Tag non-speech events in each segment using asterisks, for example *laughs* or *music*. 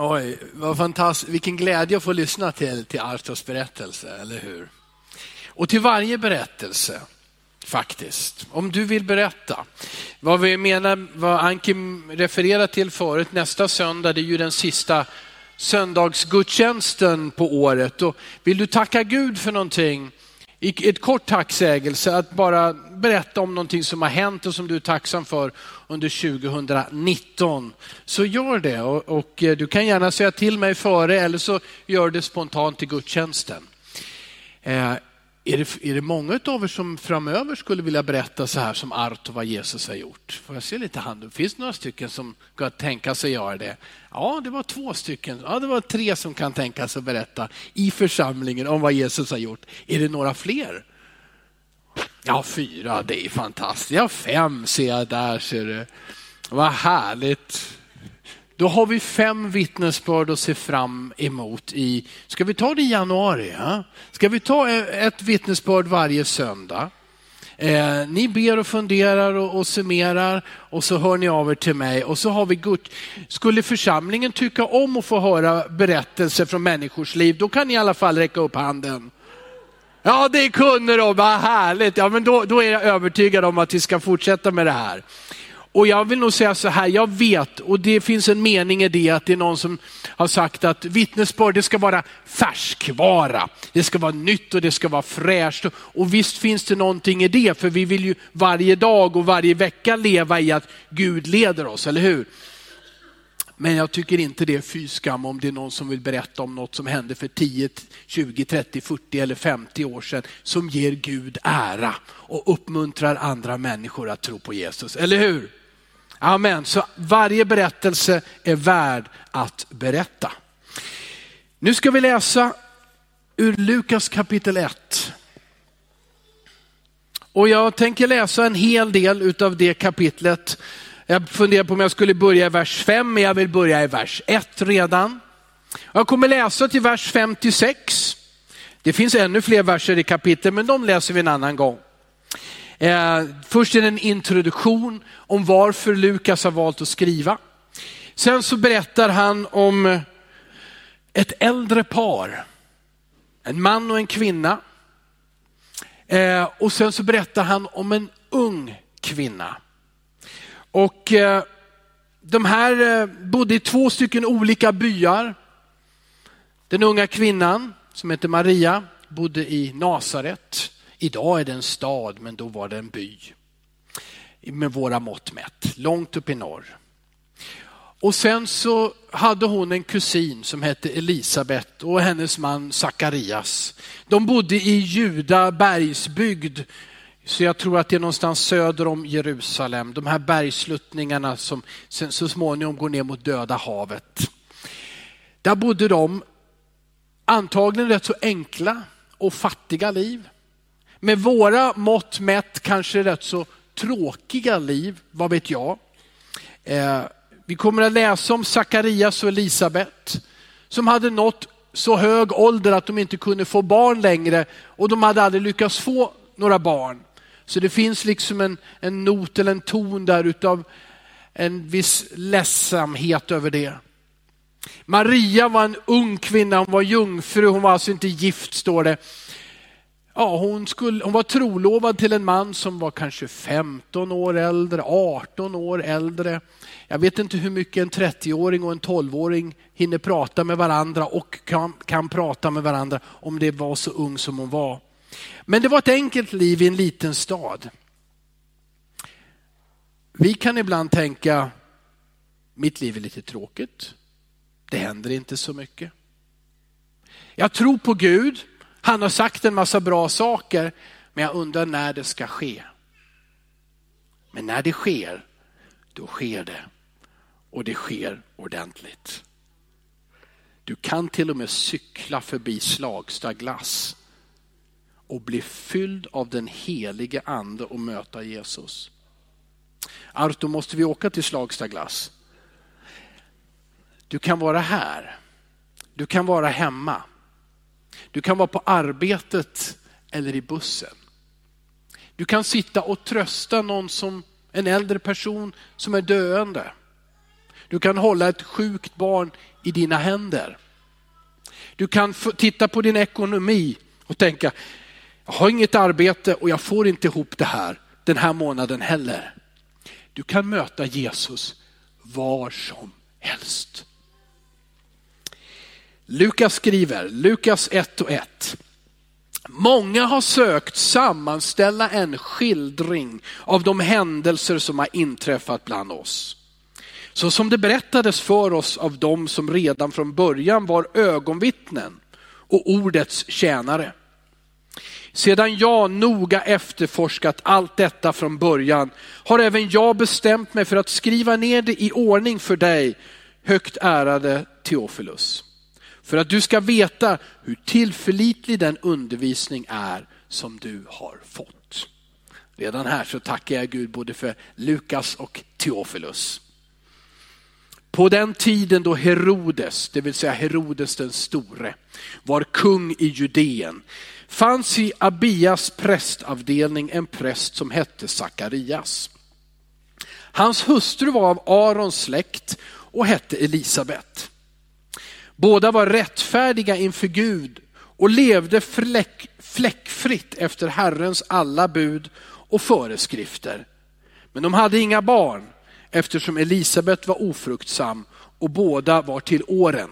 Oj, vad fantastiskt. Vilken glädje att få lyssna till, till Artos berättelse, eller hur? Och till varje berättelse, faktiskt. Om du vill berätta. Vad vi menar, vad Anki refererar till förut, nästa söndag, det är ju den sista söndagsgudstjänsten på året. Och vill du tacka Gud för någonting, i ett kort tacksägelse, att bara berätta om någonting som har hänt och som du är tacksam för under 2019. Så gör det och, och eh, du kan gärna säga till mig före eller så gör det spontant i gudstjänsten. Eh, är det, är det många av er som framöver skulle vilja berätta så här som Arto vad Jesus har gjort? Får jag se lite hand? Finns det några stycken som kan tänka sig göra det? Ja, det var två stycken. Ja, det var tre som kan tänka sig berätta i församlingen om vad Jesus har gjort. Är det några fler? Ja, fyra, det är fantastiskt. Ja, fem ser jag där, ser du. Vad härligt. Då har vi fem vittnesbörd att se fram emot i, ska vi ta det i januari? Ja? Ska vi ta e, ett vittnesbörd varje söndag? Eh, ni ber och funderar och, och summerar och så hör ni av er till mig och så har vi Gud. Skulle församlingen tycka om att få höra berättelser från människors liv, då kan ni i alla fall räcka upp handen. Ja, det kunde de, vad härligt. Ja, men då, då är jag övertygad om att vi ska fortsätta med det här. Och jag vill nog säga så här, jag vet, och det finns en mening i det, att det är någon som har sagt att vittnesbörd, det ska vara färskvara. Det ska vara nytt och det ska vara fräscht. Och visst finns det någonting i det, för vi vill ju varje dag och varje vecka leva i att Gud leder oss, eller hur? Men jag tycker inte det är fy skam om det är någon som vill berätta om något som hände för 10, 20, 30, 40 eller 50 år sedan som ger Gud ära och uppmuntrar andra människor att tro på Jesus. Eller hur? Amen. Så varje berättelse är värd att berätta. Nu ska vi läsa ur Lukas kapitel 1. Och jag tänker läsa en hel del av det kapitlet jag funderar på om jag skulle börja i vers 5, men jag vill börja i vers 1 redan. Jag kommer läsa till vers 56. Det finns ännu fler verser i kapitlet, men de läser vi en annan gång. Eh, först är det en introduktion om varför Lukas har valt att skriva. Sen så berättar han om ett äldre par, en man och en kvinna. Eh, och sen så berättar han om en ung kvinna. Och eh, de här eh, bodde i två stycken olika byar. Den unga kvinnan som heter Maria bodde i Nasaret. Idag är det en stad, men då var det en by. Med våra mått mätt, långt upp i norr. Och sen så hade hon en kusin som hette Elisabet och hennes man Sakarias. De bodde i Juda bergsbygd så jag tror att det är någonstans söder om Jerusalem, de här bergsluttningarna som sen så småningom går ner mot Döda havet. Där bodde de antagligen rätt så enkla och fattiga liv. Med våra mått mätt kanske rätt så tråkiga liv, vad vet jag. Eh, vi kommer att läsa om Sakarias och Elisabet som hade nått så hög ålder att de inte kunde få barn längre och de hade aldrig lyckats få några barn. Så det finns liksom en, en not eller en ton där utav en viss ledsamhet över det. Maria var en ung kvinna, hon var jungfru, hon var alltså inte gift står det. Ja, hon, skulle, hon var trolovad till en man som var kanske 15 år äldre, 18 år äldre. Jag vet inte hur mycket en 30-åring och en 12-åring hinner prata med varandra och kan, kan prata med varandra om det var så ung som hon var. Men det var ett enkelt liv i en liten stad. Vi kan ibland tänka, mitt liv är lite tråkigt. Det händer inte så mycket. Jag tror på Gud. Han har sagt en massa bra saker, men jag undrar när det ska ske. Men när det sker, då sker det. Och det sker ordentligt. Du kan till och med cykla förbi Slagsta glass och bli fylld av den helige ande och möta Jesus. Arto, måste vi åka till Slagsta glass? Du kan vara här. Du kan vara hemma. Du kan vara på arbetet eller i bussen. Du kan sitta och trösta någon som en äldre person som är döende. Du kan hålla ett sjukt barn i dina händer. Du kan titta på din ekonomi och tänka, jag har inget arbete och jag får inte ihop det här den här månaden heller. Du kan möta Jesus var som helst. Lukas skriver, Lukas 1 och 1. Många har sökt sammanställa en skildring av de händelser som har inträffat bland oss. Så som det berättades för oss av dem som redan från början var ögonvittnen och ordets tjänare. Sedan jag noga efterforskat allt detta från början har även jag bestämt mig för att skriva ner det i ordning för dig, högt ärade Teofilus. För att du ska veta hur tillförlitlig den undervisning är som du har fått. Redan här så tackar jag Gud både för Lukas och Teofilus. På den tiden då Herodes, det vill säga Herodes den store, var kung i Judeen fanns i Abias prästavdelning en präst som hette Sakarias. Hans hustru var av Arons släkt och hette Elisabet. Båda var rättfärdiga inför Gud och levde fläck, fläckfritt efter Herrens alla bud och föreskrifter. Men de hade inga barn eftersom Elisabet var ofruktsam och båda var till åren.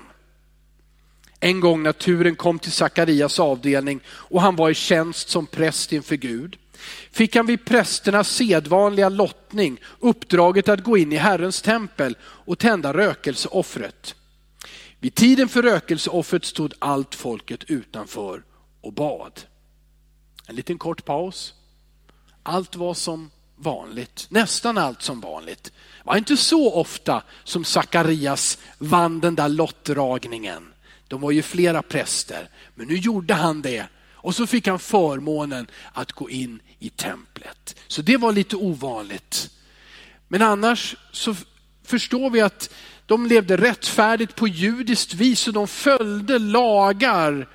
En gång när turen kom till Sakarias avdelning och han var i tjänst som präst inför Gud fick han vid prästernas sedvanliga lottning uppdraget att gå in i Herrens tempel och tända rökelseoffret. Vid tiden för rökelseoffret stod allt folket utanför och bad. En liten kort paus. Allt var som vanligt, nästan allt som vanligt. Det var inte så ofta som Sakarias vann den där lottdragningen. De var ju flera präster, men nu gjorde han det. Och så fick han förmånen att gå in i templet. Så det var lite ovanligt. Men annars så förstår vi att de levde rättfärdigt på judiskt vis och de följde lagar.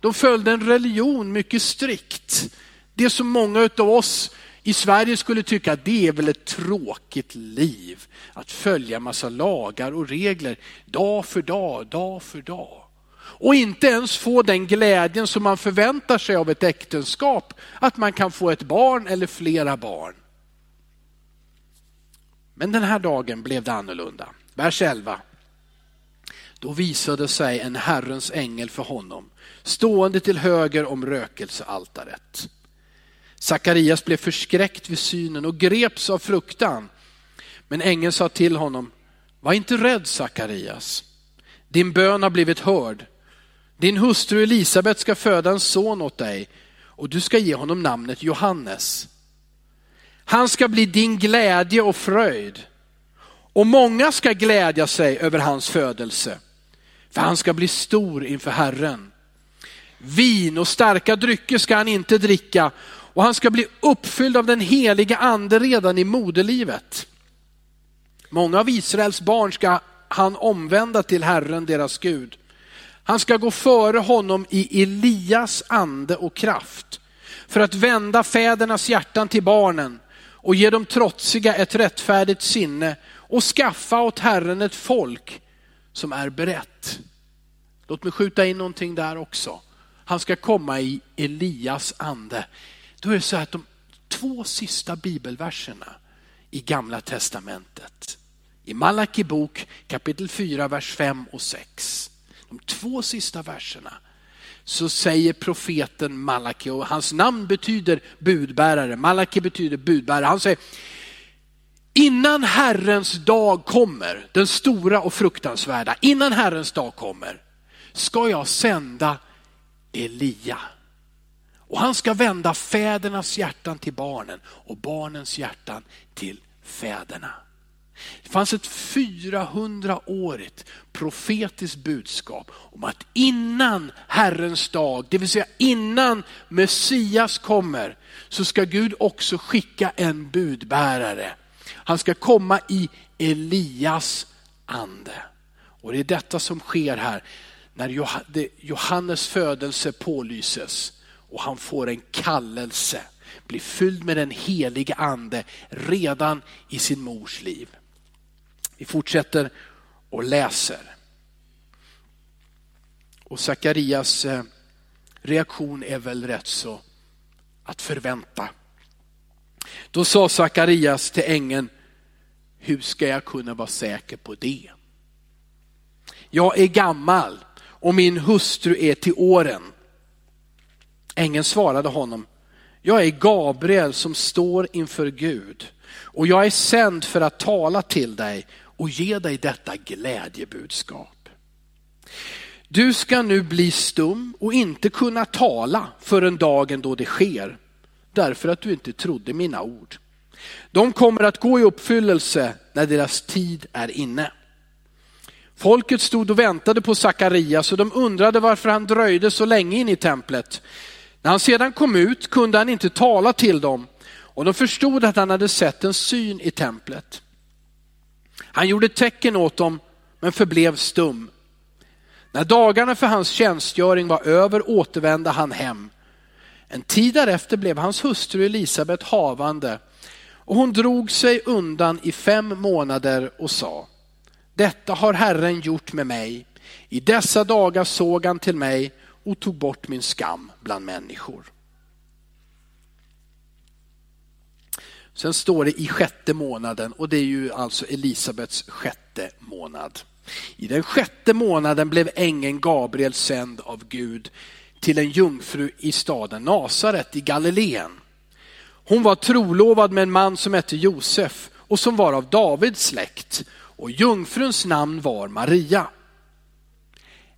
De följde en religion mycket strikt. Det som många av oss i Sverige skulle tycka att det är väl ett tråkigt liv. Att följa massa lagar och regler dag för dag, dag för dag. Och inte ens få den glädjen som man förväntar sig av ett äktenskap. Att man kan få ett barn eller flera barn. Men den här dagen blev det annorlunda. Vers 11. Då visade sig en Herrens ängel för honom, stående till höger om rökelsealtaret. Sakarias blev förskräckt vid synen och greps av fruktan. Men ängeln sa till honom, var inte rädd Sakarias. Din bön har blivit hörd. Din hustru Elisabet ska föda en son åt dig och du ska ge honom namnet Johannes. Han ska bli din glädje och fröjd och många ska glädja sig över hans födelse. För han ska bli stor inför Herren. Vin och starka drycker ska han inte dricka och han ska bli uppfylld av den heliga ande redan i moderlivet. Många av Israels barn ska han omvända till Herren, deras Gud. Han ska gå före honom i Elias ande och kraft för att vända fädernas hjärtan till barnen och ge dem trotsiga ett rättfärdigt sinne och skaffa åt Herren ett folk som är berett. Låt mig skjuta in någonting där också. Han ska komma i Elias ande. Då är det så att de två sista bibelverserna i gamla testamentet, i Malaki bok kapitel 4, vers 5 och 6. De två sista verserna så säger profeten Malaki, och hans namn betyder budbärare, Malaki betyder budbärare. Han säger, innan Herrens dag kommer, den stora och fruktansvärda, innan Herrens dag kommer, ska jag sända Elia. Och han ska vända fädernas hjärtan till barnen och barnens hjärtan till fäderna. Det fanns ett 400-årigt profetiskt budskap om att innan Herrens dag, det vill säga innan Messias kommer, så ska Gud också skicka en budbärare. Han ska komma i Elias ande. Och det är detta som sker här när Johannes födelse pålyses och han får en kallelse, blir fylld med den helige ande redan i sin mors liv. Vi fortsätter och läser. Och Sakarias eh, reaktion är väl rätt så att förvänta. Då sa Sakarias till ängeln, hur ska jag kunna vara säker på det? Jag är gammal och min hustru är till åren. Ängeln svarade honom, jag är Gabriel som står inför Gud och jag är sänd för att tala till dig och ge dig detta glädjebudskap. Du ska nu bli stum och inte kunna tala förrän dagen då det sker, därför att du inte trodde mina ord. De kommer att gå i uppfyllelse när deras tid är inne. Folket stod och väntade på Sakarias och de undrade varför han dröjde så länge in i templet. När han sedan kom ut kunde han inte tala till dem och de förstod att han hade sett en syn i templet. Han gjorde tecken åt dem men förblev stum. När dagarna för hans tjänstgöring var över återvände han hem. En tid därefter blev hans hustru Elisabet havande och hon drog sig undan i fem månader och sa, detta har Herren gjort med mig. I dessa dagar såg han till mig och tog bort min skam bland människor. Sen står det i sjätte månaden och det är ju alltså Elisabets sjätte månad. I den sjätte månaden blev ängeln Gabriel sänd av Gud till en jungfru i staden Nasaret i Galileen. Hon var trolovad med en man som hette Josef och som var av Davids släkt och jungfruns namn var Maria.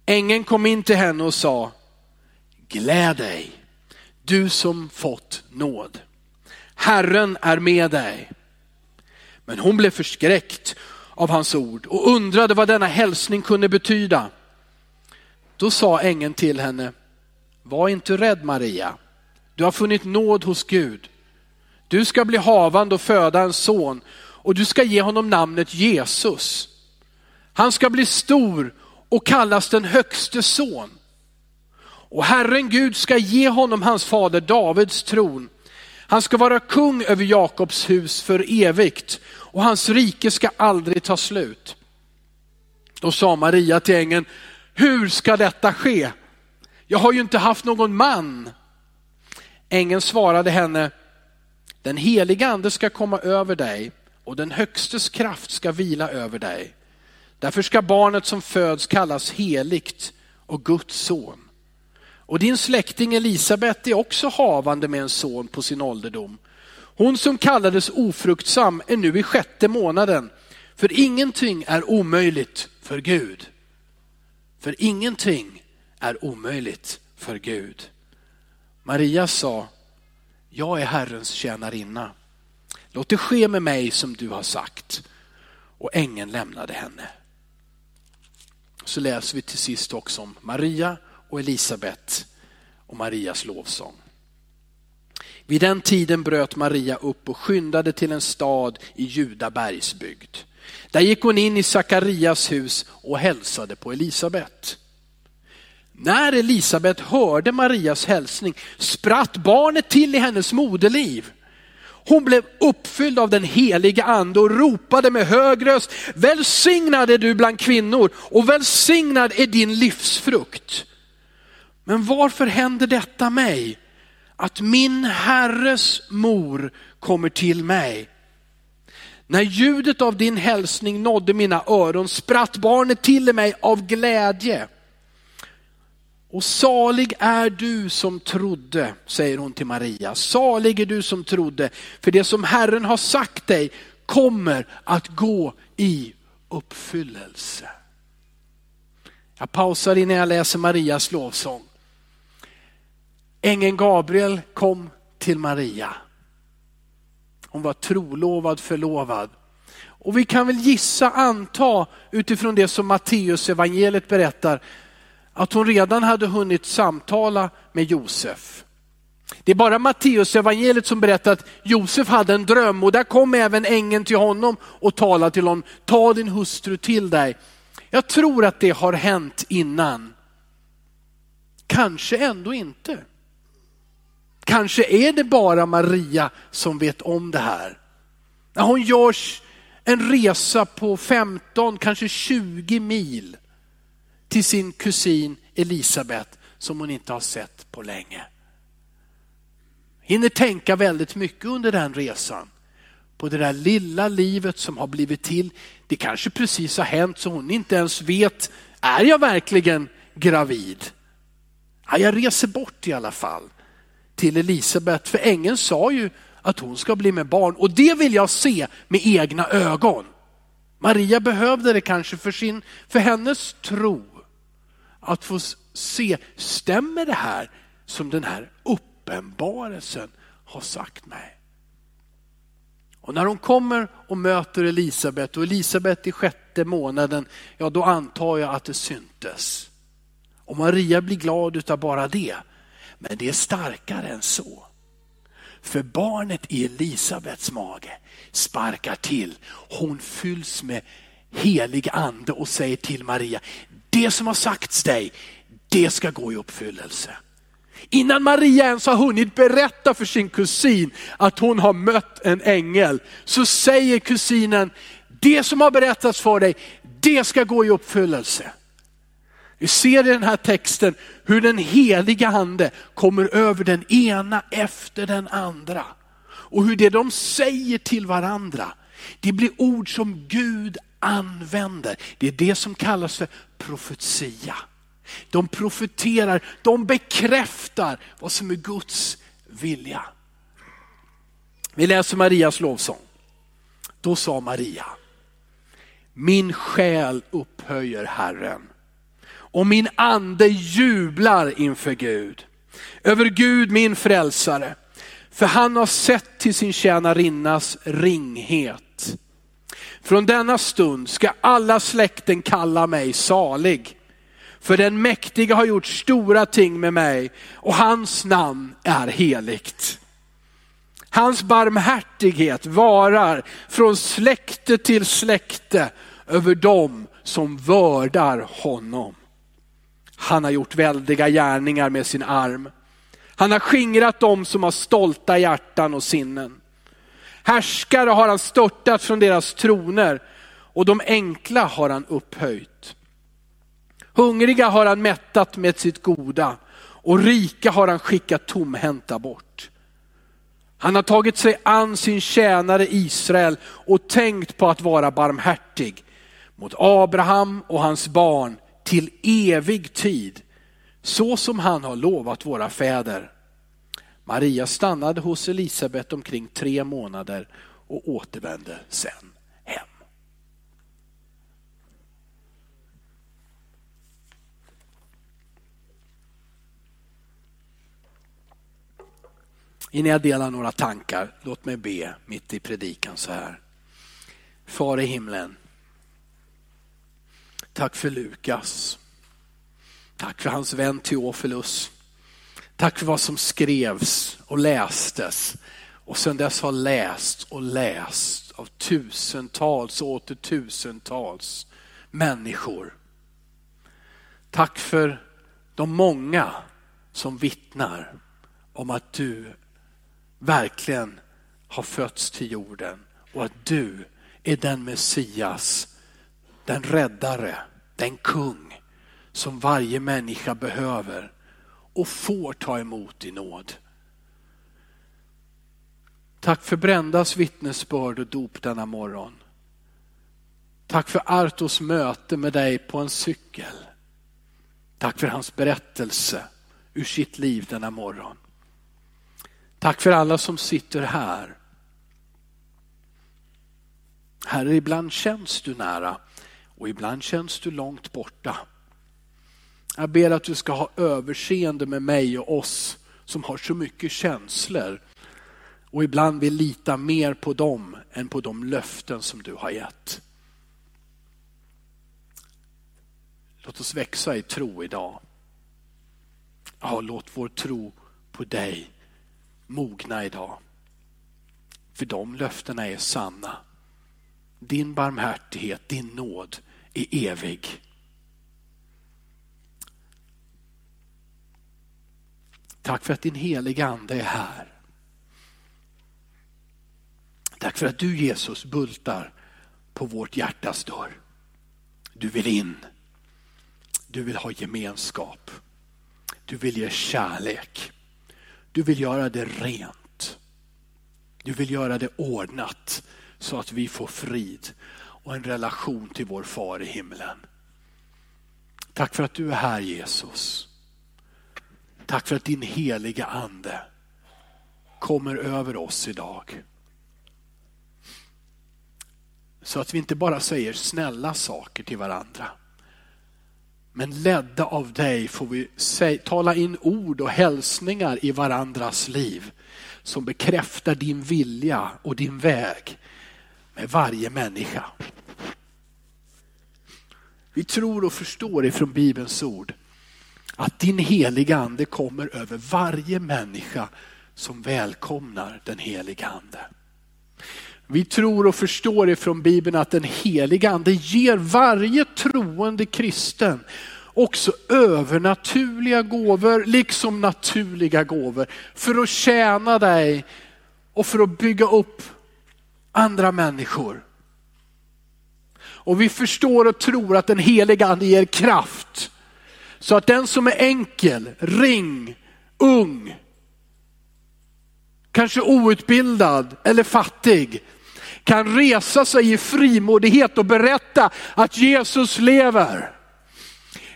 Ängeln kom in till henne och sa, gläd dig, du som fått nåd. Herren är med dig. Men hon blev förskräckt av hans ord och undrade vad denna hälsning kunde betyda. Då sa ängeln till henne, var inte rädd Maria, du har funnit nåd hos Gud. Du ska bli havande och föda en son och du ska ge honom namnet Jesus. Han ska bli stor och kallas den högste son. Och Herren Gud ska ge honom hans fader Davids tron. Han ska vara kung över Jakobs hus för evigt och hans rike ska aldrig ta slut. Då sa Maria till ängeln, hur ska detta ske? Jag har ju inte haft någon man. Ängeln svarade henne, den heliga ande ska komma över dig och den högstes kraft ska vila över dig. Därför ska barnet som föds kallas heligt och Guds son. Och din släkting Elisabet är också havande med en son på sin ålderdom. Hon som kallades ofruktsam är nu i sjätte månaden. För ingenting är omöjligt för Gud. För ingenting är omöjligt för Gud. Maria sa, jag är Herrens tjänarinna. Låt det ske med mig som du har sagt. Och ängeln lämnade henne. Så läser vi till sist också om Maria och Elisabet och Marias lovsång. Vid den tiden bröt Maria upp och skyndade till en stad i Juda bergsbygd. Där gick hon in i Sakarias hus och hälsade på Elisabet. När Elisabet hörde Marias hälsning spratt barnet till i hennes moderliv. Hon blev uppfylld av den heliga ande och ropade med hög röst, välsignad är du bland kvinnor och välsignad är din livsfrukt. Men varför händer detta mig? Att min herres mor kommer till mig. När ljudet av din hälsning nådde mina öron spratt barnet till mig av glädje. Och salig är du som trodde, säger hon till Maria. Salig är du som trodde, för det som Herren har sagt dig kommer att gå i uppfyllelse. Jag pausar innan jag läser Marias lovsång. Ängeln Gabriel kom till Maria. Hon var trolovad, förlovad. Och vi kan väl gissa, anta utifrån det som Matteus evangeliet berättar, att hon redan hade hunnit samtala med Josef. Det är bara Matteus evangeliet som berättar att Josef hade en dröm och där kom även ängeln till honom och talade till honom, ta din hustru till dig. Jag tror att det har hänt innan. Kanske ändå inte. Kanske är det bara Maria som vet om det här. När hon gör en resa på 15, kanske 20 mil till sin kusin Elisabet som hon inte har sett på länge. Hinner tänka väldigt mycket under den resan. På det där lilla livet som har blivit till. Det kanske precis har hänt så hon inte ens vet, är jag verkligen gravid? Ja, jag reser bort i alla fall till Elisabet, för ängeln sa ju att hon ska bli med barn och det vill jag se med egna ögon. Maria behövde det kanske för, sin, för hennes tro. Att få se, stämmer det här som den här uppenbarelsen har sagt mig? Och när hon kommer och möter Elisabet och Elisabet i sjätte månaden, ja då antar jag att det syntes. Och Maria blir glad utav bara det. Men det är starkare än så. För barnet i Elisabets mage sparkar till. Hon fylls med helig ande och säger till Maria, det som har sagts dig, det ska gå i uppfyllelse. Innan Maria ens har hunnit berätta för sin kusin att hon har mött en ängel, så säger kusinen, det som har berättats för dig, det ska gå i uppfyllelse. Vi ser i den här texten hur den heliga ande kommer över den ena efter den andra. Och hur det de säger till varandra, det blir ord som Gud använder. Det är det som kallas för profetia. De profeterar, de bekräftar vad som är Guds vilja. Vi läser Marias lovsång. Då sa Maria, min själ upphöjer Herren och min ande jublar inför Gud. Över Gud min frälsare. För han har sett till sin tjänarinnas ringhet. Från denna stund ska alla släkten kalla mig salig. För den mäktiga har gjort stora ting med mig och hans namn är heligt. Hans barmhärtighet varar från släkte till släkte över dem som vördar honom. Han har gjort väldiga gärningar med sin arm. Han har skingrat dem som har stolta hjärtan och sinnen. Härskare har han störtat från deras troner och de enkla har han upphöjt. Hungriga har han mättat med sitt goda och rika har han skickat tomhänta bort. Han har tagit sig an sin tjänare Israel och tänkt på att vara barmhärtig mot Abraham och hans barn till evig tid, så som han har lovat våra fäder. Maria stannade hos Elisabet omkring tre månader och återvände sen hem. Innan jag delar några tankar, låt mig be mitt i predikan så här. Far i himlen, Tack för Lukas. Tack för hans vän Teofilus. Tack för vad som skrevs och lästes och sedan dess har läst och läst av tusentals och åter tusentals människor. Tack för de många som vittnar om att du verkligen har fötts till jorden och att du är den Messias den räddare, den kung som varje människa behöver och får ta emot i nåd. Tack för Brändas vittnesbörd och dop denna morgon. Tack för Artos möte med dig på en cykel. Tack för hans berättelse ur sitt liv denna morgon. Tack för alla som sitter här. Herre, ibland känns du nära och ibland känns du långt borta. Jag ber att du ska ha överseende med mig och oss som har så mycket känslor och ibland vill lita mer på dem än på de löften som du har gett. Låt oss växa i tro idag. Ja, låt vår tro på dig mogna idag. För de löftena är sanna. Din barmhärtighet, din nåd är evig. Tack för att din heliga ande är här. Tack för att du Jesus bultar på vårt hjärtas dörr. Du vill in. Du vill ha gemenskap. Du vill ge kärlek. Du vill göra det rent. Du vill göra det ordnat så att vi får frid och en relation till vår far i himlen. Tack för att du är här Jesus. Tack för att din heliga ande kommer över oss idag. Så att vi inte bara säger snälla saker till varandra. Men ledda av dig får vi tala in ord och hälsningar i varandras liv som bekräftar din vilja och din väg med varje människa. Vi tror och förstår ifrån Bibelns ord att din heliga ande kommer över varje människa som välkomnar den heliga ande. Vi tror och förstår ifrån Bibeln att den heliga ande ger varje troende kristen också övernaturliga gåvor, liksom naturliga gåvor, för att tjäna dig och för att bygga upp andra människor. Och vi förstår och tror att den heliga ande ger kraft. Så att den som är enkel, ring, ung, kanske outbildad eller fattig, kan resa sig i frimodighet och berätta att Jesus lever.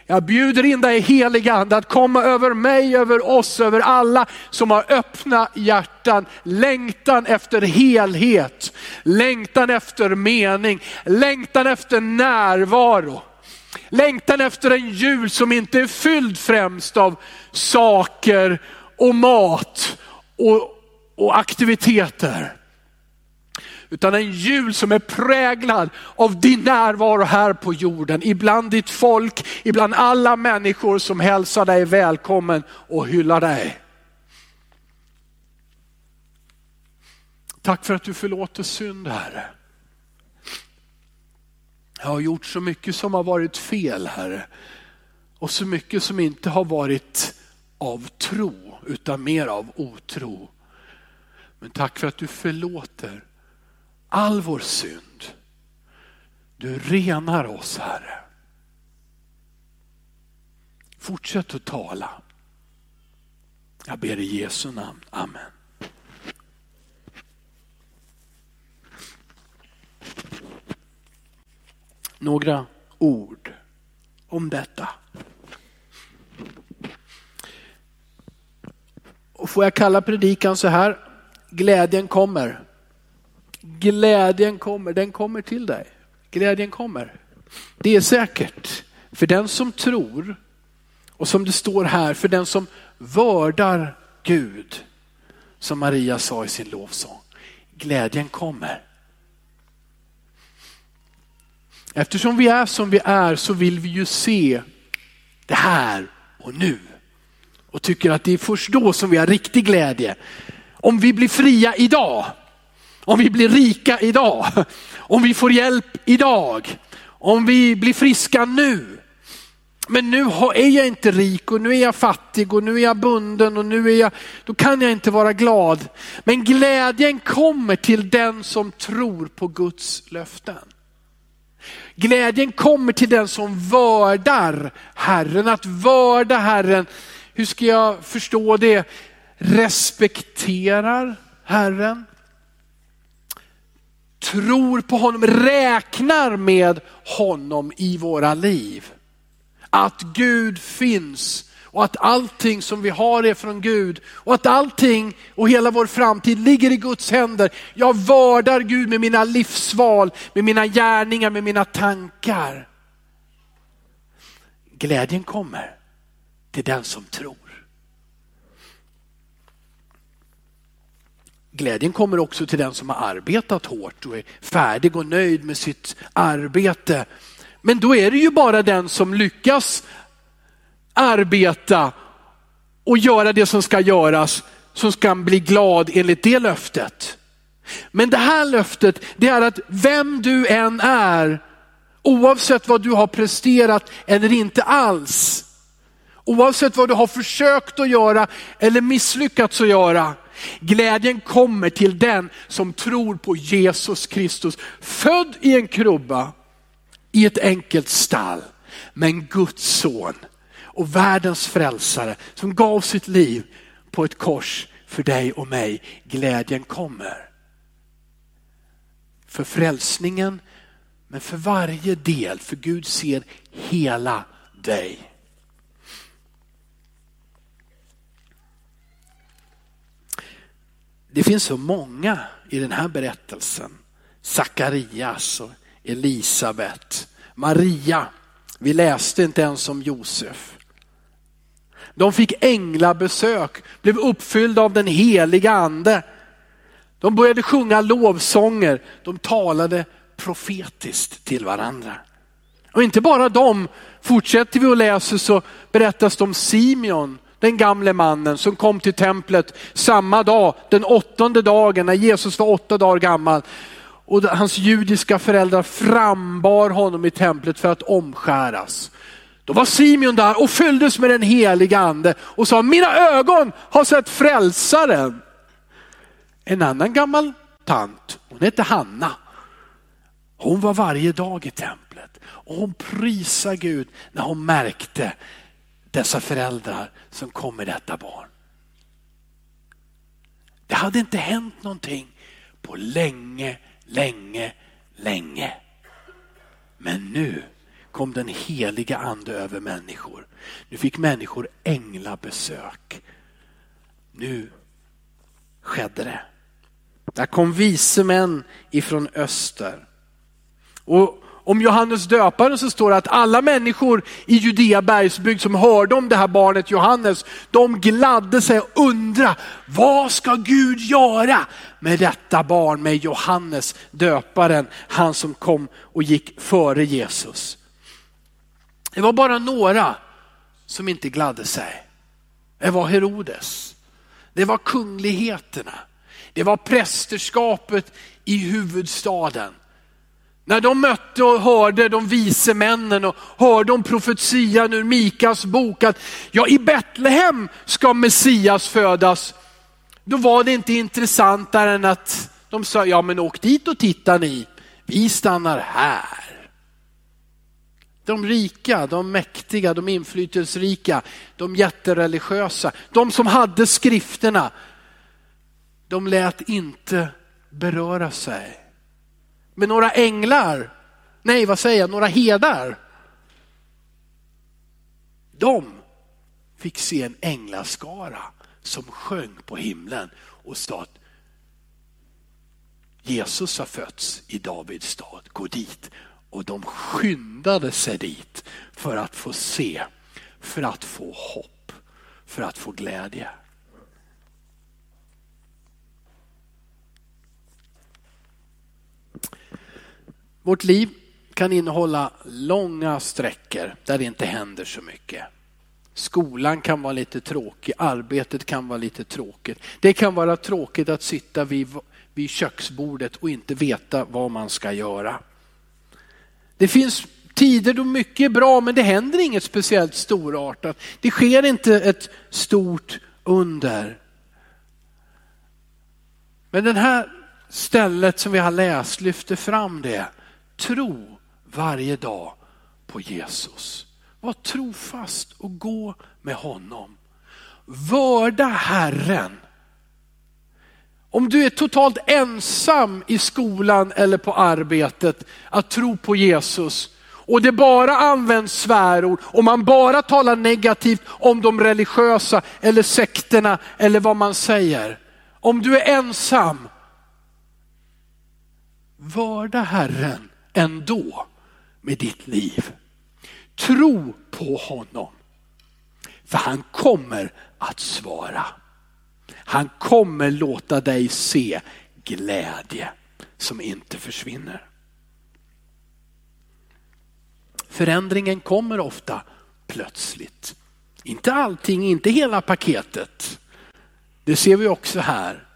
Jag bjuder in dig heliga ande att komma över mig, över oss, över alla som har öppna hjärtan, längtan efter helhet, längtan efter mening, längtan efter närvaro. Längtan efter en jul som inte är fylld främst av saker och mat och, och aktiviteter. Utan en jul som är präglad av din närvaro här på jorden. Ibland ditt folk, ibland alla människor som hälsar dig välkommen och hyllar dig. Tack för att du förlåter synd Herre. Jag har gjort så mycket som har varit fel Herre. Och så mycket som inte har varit av tro utan mer av otro. Men tack för att du förlåter all vår synd. Du renar oss Herre. Fortsätt att tala. Jag ber i Jesu namn. Amen. Några ord om detta. Och får jag kalla predikan så här, glädjen kommer. Glädjen kommer, den kommer till dig. Glädjen kommer. Det är säkert. För den som tror och som det står här, för den som vördar Gud, som Maria sa i sin lovsång. Glädjen kommer. Eftersom vi är som vi är så vill vi ju se det här och nu. Och tycker att det är först då som vi har riktig glädje. Om vi blir fria idag, om vi blir rika idag, om vi får hjälp idag, om vi blir friska nu. Men nu är jag inte rik och nu är jag fattig och nu är jag bunden och nu är jag, då kan jag inte vara glad. Men glädjen kommer till den som tror på Guds löften. Glädjen kommer till den som vördar Herren. Att vörda Herren, hur ska jag förstå det? Respekterar Herren, tror på honom, räknar med honom i våra liv. Att Gud finns och att allting som vi har är från Gud och att allting och hela vår framtid ligger i Guds händer. Jag vördar Gud med mina livsval, med mina gärningar, med mina tankar. Glädjen kommer till den som tror. Glädjen kommer också till den som har arbetat hårt och är färdig och nöjd med sitt arbete. Men då är det ju bara den som lyckas arbeta och göra det som ska göras som ska bli glad enligt det löftet. Men det här löftet, det är att vem du än är, oavsett vad du har presterat eller inte alls, oavsett vad du har försökt att göra eller misslyckats att göra, Glädjen kommer till den som tror på Jesus Kristus, född i en krubba, i ett enkelt stall, men Guds son och världens frälsare som gav sitt liv på ett kors för dig och mig. Glädjen kommer. För frälsningen, men för varje del, för Gud ser hela dig. Det finns så många i den här berättelsen. Sakarias och Elisabet, Maria. Vi läste inte ens om Josef. De fick änglabesök, blev uppfyllda av den heliga ande. De började sjunga lovsånger, de talade profetiskt till varandra. Och inte bara de, fortsätter vi att läsa så berättas det om Simeon, den gamle mannen som kom till templet samma dag, den åttonde dagen när Jesus var åtta dagar gammal. Och hans judiska föräldrar frambar honom i templet för att omskäras. Då var Simeon där och fylldes med den heliga ande och sa, mina ögon har sett frälsaren. En annan gammal tant, hon hette Hanna. Hon var varje dag i templet och hon prisade Gud när hon märkte dessa föräldrar som kom med detta barn. Det hade inte hänt någonting på länge, länge, länge. Men nu kom den heliga ande över människor. Nu fick människor änglabesök. Nu skedde det. Där kom vise män ifrån öster. Och om Johannes döparen så står det att alla människor i Judea bergsbygd som hörde om det här barnet Johannes, de gladde sig och undrade, vad ska Gud göra med detta barn, med Johannes döparen, han som kom och gick före Jesus. Det var bara några som inte gladde sig. Det var Herodes. Det var kungligheterna. Det var prästerskapet i huvudstaden. När de mötte och hörde de vise männen och hörde om profetian ur Mikas bok att ja, i Betlehem ska Messias födas. Då var det inte intressantare än att de sa, ja men åk dit och titta ni, vi stannar här. De rika, de mäktiga, de inflytelserika, de jättereligiösa, de som hade skrifterna, de lät inte beröra sig. Men några änglar, nej vad säger jag, några herdar. De fick se en änglaskara som sjöng på himlen och sa att Jesus har fötts i Davids stad, gå dit. Och de skyndade sig dit för att få se, för att få hopp, för att få glädje. Vårt liv kan innehålla långa sträckor där det inte händer så mycket. Skolan kan vara lite tråkig, arbetet kan vara lite tråkigt. Det kan vara tråkigt att sitta vid, vid köksbordet och inte veta vad man ska göra. Det finns tider då mycket är bra men det händer inget speciellt storartat. Det sker inte ett stort under. Men det här stället som vi har läst lyfter fram det Tro varje dag på Jesus. Var trofast och gå med honom. Vörda Herren. Om du är totalt ensam i skolan eller på arbetet att tro på Jesus och det bara används svärord och man bara talar negativt om de religiösa eller sekterna eller vad man säger. Om du är ensam, vörda Herren ändå med ditt liv. Tro på honom. För han kommer att svara. Han kommer låta dig se glädje som inte försvinner. Förändringen kommer ofta plötsligt. Inte allting, inte hela paketet. Det ser vi också här.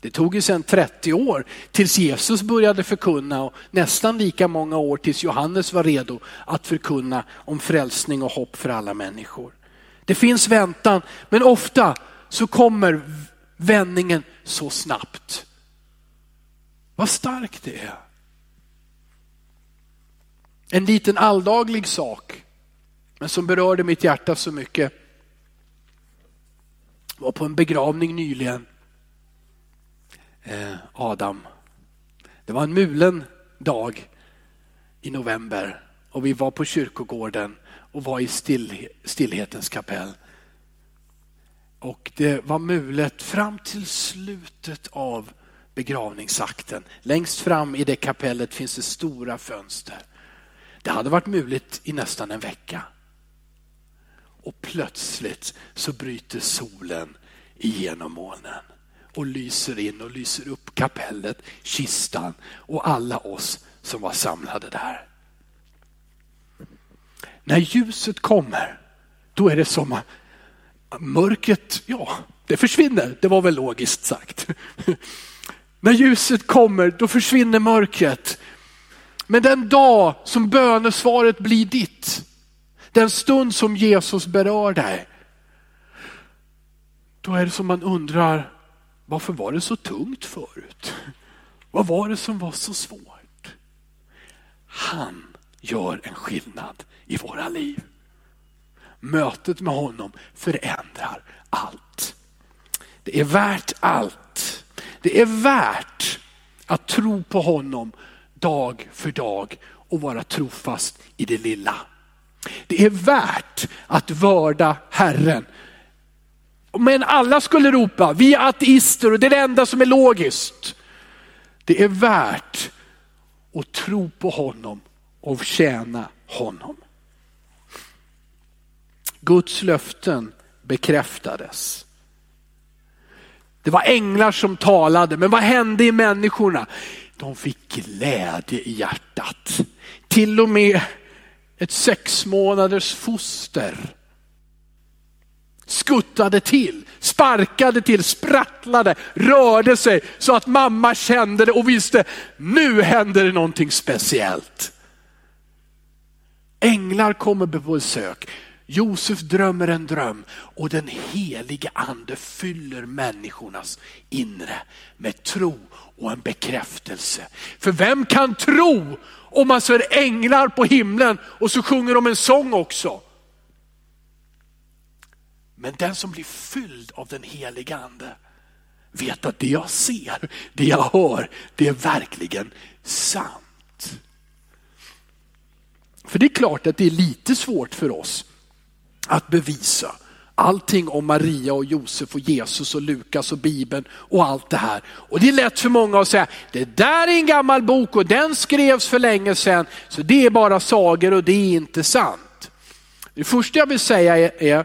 Det tog ju sedan 30 år tills Jesus började förkunna och nästan lika många år tills Johannes var redo att förkunna om frälsning och hopp för alla människor. Det finns väntan, men ofta så kommer vändningen så snabbt. Vad starkt det är. En liten alldaglig sak, men som berörde mitt hjärta så mycket. var på en begravning nyligen. Eh, Adam. Det var en mulen dag i november och vi var på kyrkogården och var i still, stillhetens kapell. Och det var mulet fram till slutet av begravningsakten. Längst fram i det kapellet finns det stora fönster. Det hade varit mulet i nästan en vecka. Och plötsligt så bryter solen igenom molnen och lyser in och lyser upp kapellet, kistan och alla oss som var samlade där. När ljuset kommer, då är det som att mörkret, ja, det försvinner. Det var väl logiskt sagt. *laughs* När ljuset kommer, då försvinner mörkret. Men den dag som bönesvaret blir ditt, den stund som Jesus berör dig, då är det som man undrar, varför var det så tungt förut? *laughs* Vad var det som var så svårt? Han gör en skillnad i våra liv. Mötet med honom förändrar allt. Det är värt allt. Det är värt att tro på honom dag för dag och vara trofast i det lilla. Det är värt att vörda Herren. Men alla skulle ropa, vi är ateister och det är det enda som är logiskt. Det är värt att tro på honom och tjäna honom. Guds löften bekräftades. Det var änglar som talade, men vad hände i människorna? De fick glädje i hjärtat. Till och med ett sex månaders foster skuttade till, sparkade till, sprattlade, rörde sig så att mamma kände det och visste, nu händer det någonting speciellt. Änglar kommer på besök. Josef drömmer en dröm och den helige ande fyller människornas inre med tro och en bekräftelse. För vem kan tro om man ser änglar på himlen och så sjunger de en sång också? Men den som blir fylld av den helige ande vet att det jag ser, det jag hör, det är verkligen sant. För det är klart att det är lite svårt för oss att bevisa allting om Maria och Josef och Jesus och Lukas och Bibeln och allt det här. Och det är lätt för många att säga, det där är en gammal bok och den skrevs för länge sedan, så det är bara sagor och det är inte sant. Det första jag vill säga är, är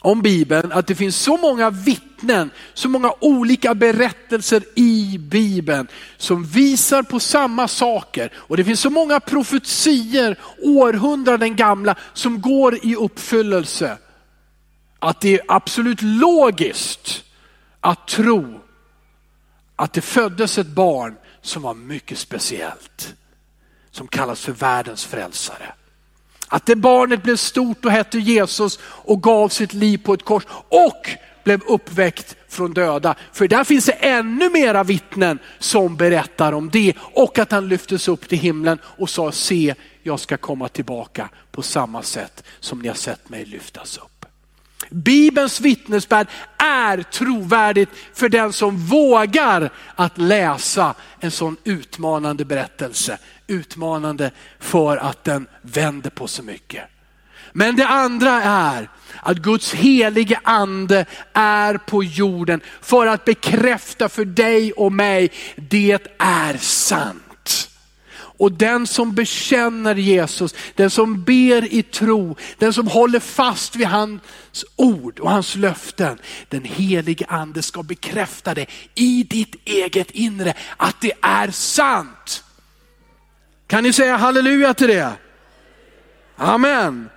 om Bibeln, att det finns så många vittnen, så många olika berättelser i Bibeln som visar på samma saker. Och det finns så många profetier, århundraden gamla, som går i uppfyllelse. Att det är absolut logiskt att tro att det föddes ett barn som var mycket speciellt. Som kallas för världens frälsare. Att det barnet blev stort och hette Jesus och gav sitt liv på ett kors och blev uppväckt från döda. För där finns det ännu mera vittnen som berättar om det och att han lyftes upp till himlen och sa se jag ska komma tillbaka på samma sätt som ni har sett mig lyftas upp. Bibelns vittnesbörd är trovärdigt för den som vågar att läsa en sån utmanande berättelse. Utmanande för att den vänder på så mycket. Men det andra är att Guds helige ande är på jorden för att bekräfta för dig och mig, det är sant. Och den som bekänner Jesus, den som ber i tro, den som håller fast vid hans ord och hans löften, den helige ande ska bekräfta det i ditt eget inre, att det är sant. Kan ni säga halleluja till det? Amen.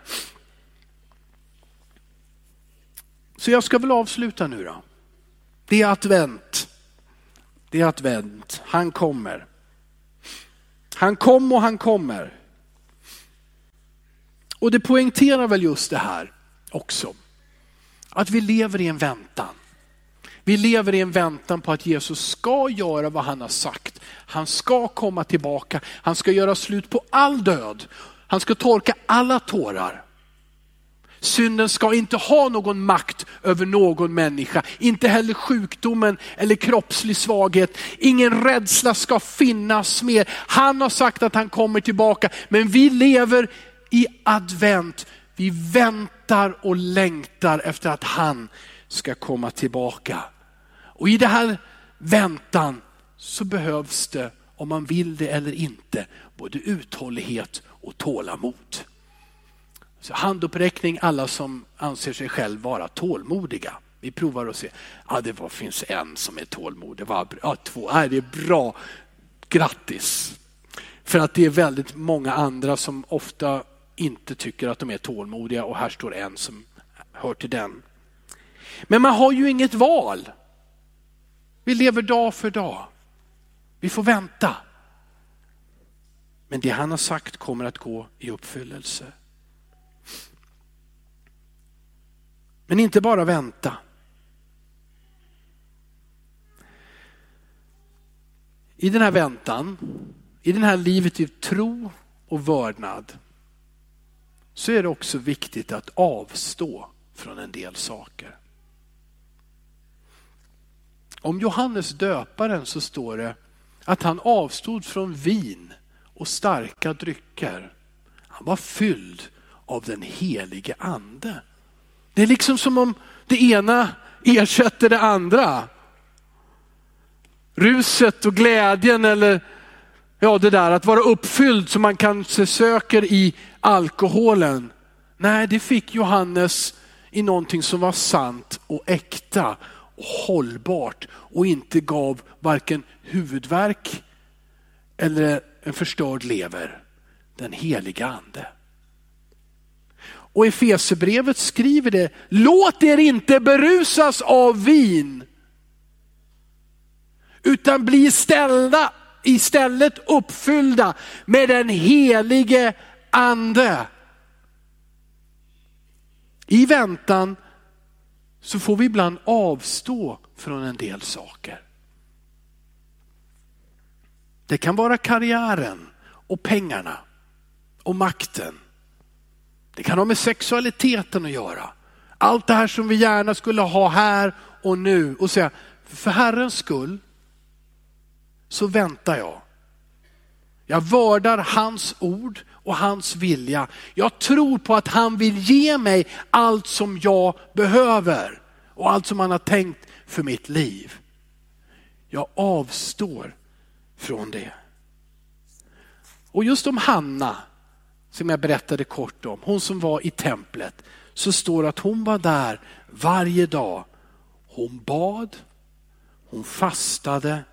Så jag ska väl avsluta nu då. Det är advent. Det är advent. Han kommer. Han kom och han kommer. Och det poängterar väl just det här också. Att vi lever i en väntan. Vi lever i en väntan på att Jesus ska göra vad han har sagt. Han ska komma tillbaka, han ska göra slut på all död. Han ska torka alla tårar. Synden ska inte ha någon makt över någon människa, inte heller sjukdomen eller kroppslig svaghet. Ingen rädsla ska finnas mer. Han har sagt att han kommer tillbaka, men vi lever i advent. Vi väntar och längtar efter att han ska komma tillbaka. Och i det här väntan så behövs det, om man vill det eller inte, både uthållighet och tålamod. Så handuppräckning alla som anser sig själv vara tålmodiga. Vi provar att se. Ja, det var, finns en som är tålmodig. Var, ja, två. Ja, det är bra. Grattis. För att det är väldigt många andra som ofta inte tycker att de är tålmodiga och här står en som hör till den. Men man har ju inget val. Vi lever dag för dag. Vi får vänta. Men det han har sagt kommer att gå i uppfyllelse. Men inte bara vänta. I den här väntan, i den här livet i tro och vördnad, så är det också viktigt att avstå från en del saker. Om Johannes döparen så står det att han avstod från vin och starka drycker. Han var fylld av den helige ande. Det är liksom som om det ena ersätter det andra. Ruset och glädjen eller ja, det där att vara uppfylld som man kanske söker i alkoholen. Nej, det fick Johannes i någonting som var sant och äkta och hållbart och inte gav varken huvudvärk eller en förstörd lever. Den heliga ande. Och Efesebrevet skriver det, låt er inte berusas av vin, utan bli ställda, istället uppfyllda med den helige ande. I väntan så får vi ibland avstå från en del saker. Det kan vara karriären och pengarna och makten. Det kan ha med sexualiteten att göra. Allt det här som vi gärna skulle ha här och nu och säga, för Herrens skull så väntar jag. Jag vördar hans ord och hans vilja. Jag tror på att han vill ge mig allt som jag behöver och allt som han har tänkt för mitt liv. Jag avstår från det. Och just om Hanna, som jag berättade kort om, hon som var i templet, så står att hon var där varje dag. Hon bad, hon fastade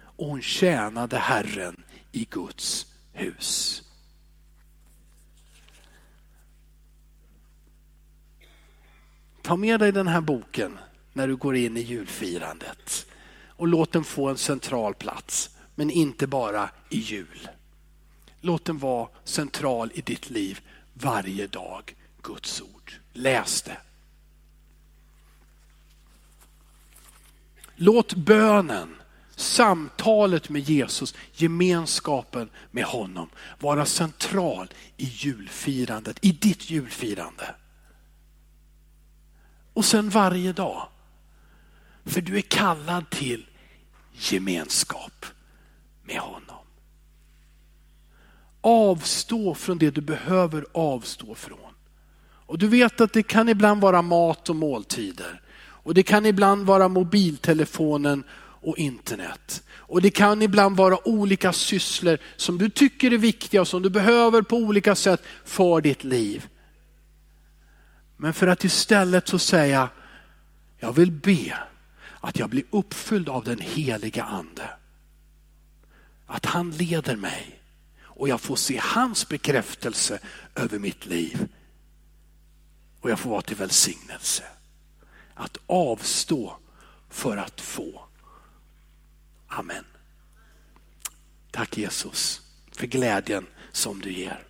och hon tjänade Herren i Guds hus. Ta med dig den här boken när du går in i julfirandet och låt den få en central plats, men inte bara i jul. Låt den vara central i ditt liv varje dag, Guds ord. Läs det. Låt bönen, samtalet med Jesus, gemenskapen med honom vara central i julfirandet, i ditt julfirande. Och sen varje dag. För du är kallad till gemenskap med honom. Avstå från det du behöver avstå från. Och du vet att det kan ibland vara mat och måltider. Och det kan ibland vara mobiltelefonen och internet. Och det kan ibland vara olika sysslor som du tycker är viktiga och som du behöver på olika sätt för ditt liv. Men för att istället så säga, jag vill be att jag blir uppfylld av den heliga ande. Att han leder mig och jag får se hans bekräftelse över mitt liv. Och jag får vara till välsignelse. Att avstå för att få. Amen. Tack Jesus för glädjen som du ger.